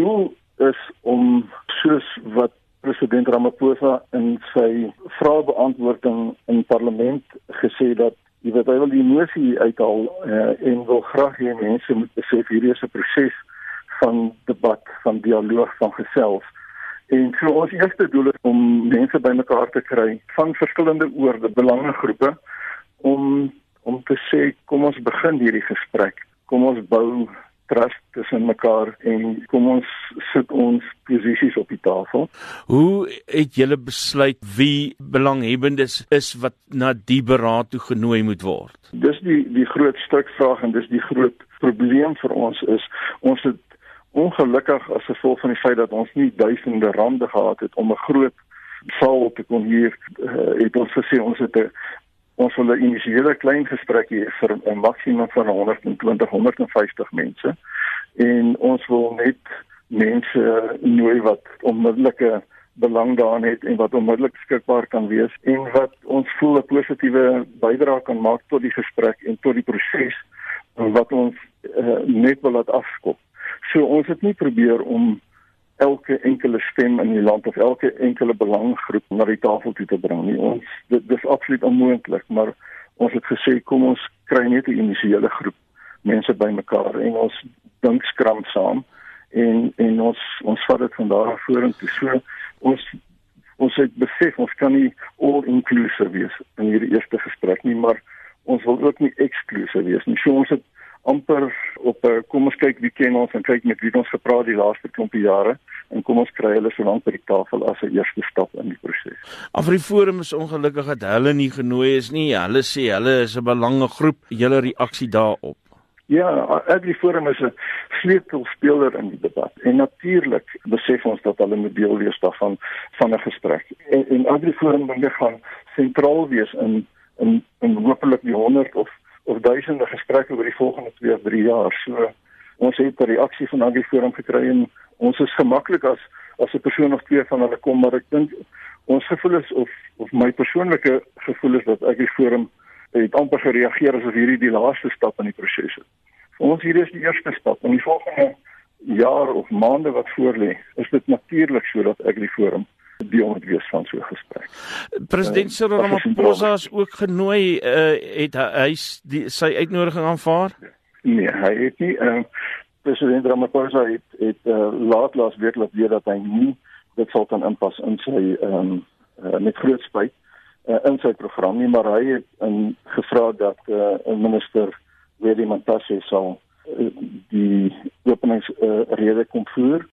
doel is om soos wat president Ramaphosa in sy vraebeantwoording in parlement gesê dat jy weet hy wil die emosie uithaal uh, en wil graag hê mense moet besef hierdie is 'n proses van debat, van dialoog, van gesels. En so ons eerste doel is om mense bymekaar te kry van verskillende oorde, belangegroepe om om te sê kom ons begin hierdie gesprek. Kom ons bou trust tussen mekaar en kom ons sit ons posisies op die tafel. Hoe het julle besluit wie belanghebbendes is wat na die beraad toe genooi moet word? Dis die die groot struikvraag en dis die groot probleem vir ons is ons het ongelukkig as gevolg van die feit dat ons nie duisende rande gehad het om 'n groot saal te kon hier uh, het ons gesê ons het 'n ons wil 'n initiële klein gesprek hê vir 'n maksimum van 120 150 mense en ons wil net mense nooi wat onmiddellike belang daarin het en wat onmiddellik beskikbaar kan wees en wat ons voel 'n positiewe bydrae kan maak tot die gesprek en tot die proses wat ons uh, net wil laat afskop. So ons het nie probeer om elke enkele stem in die land of elke enkele belanggroep na die tafel toe te bring nie. Ons dit dis absoluut onmoontlik, maar ons het gesê kom ons kry net 'n initiële groep mense bymekaar en ons dink skram saam en en ons ons vat dit van daar af vorentoe. So ons ons het besef ons kan nie all inclusive wees in hierdie eerste gesprek nie, maar ons wil ook nie eksklusief wees nie. So ons het amper op 'n eh, kom ons kyk wie ken ons en kyk met wie ons gepraat die laaste klompie jare en kom ons kry hulle so lank by die tafel as 'n eerste stap in die proses. Afriforum is ongelukkig dat hulle nie genooi is nie. Hulle sê hulle is 'n belangegroep. Julle reaksie daarop? Ja, Afriforum is 'n sleutelspeler in die debat en natuurlik besef ons dat hulle moet deel wees daarvan van 'n gesprek. En, en Afriforum moet gaan sentraal wees in in in hopelik die 100 of of duisende gesprekke oor die volgende 2 of 3 jaar. So ons het 'n reaksie van Agri Forum gekry en ons is gemaklik as as 'n persoon of twee van hulle kom, maar ek dink ons gevoel is of of my persoonlike gevoel is dat Agri Forum het amper gereageer asof hierdie die laaste stap in die proses is. Vir ons hierdie is die eerste stap en die volgende jaar of maande wat voorlê, is dit natuurlik sodat Agri Forum deel moet wees van so 'n gesprek. President Cyril uh, Ramaphosa is ook genooi uh, het hy die, sy uitnodiging aanvaar? Nee, hy het nie uh, president Ramaphosa het het uh, laat laas week laat weet dat hy nie dit sal kan inpas in sy ehm um, uh, met groot spyt uh, in sy program nie, maar hy het in gevra dat 'n uh, minister Willem Mantashe sal uh, die openingsrede uh, kom voer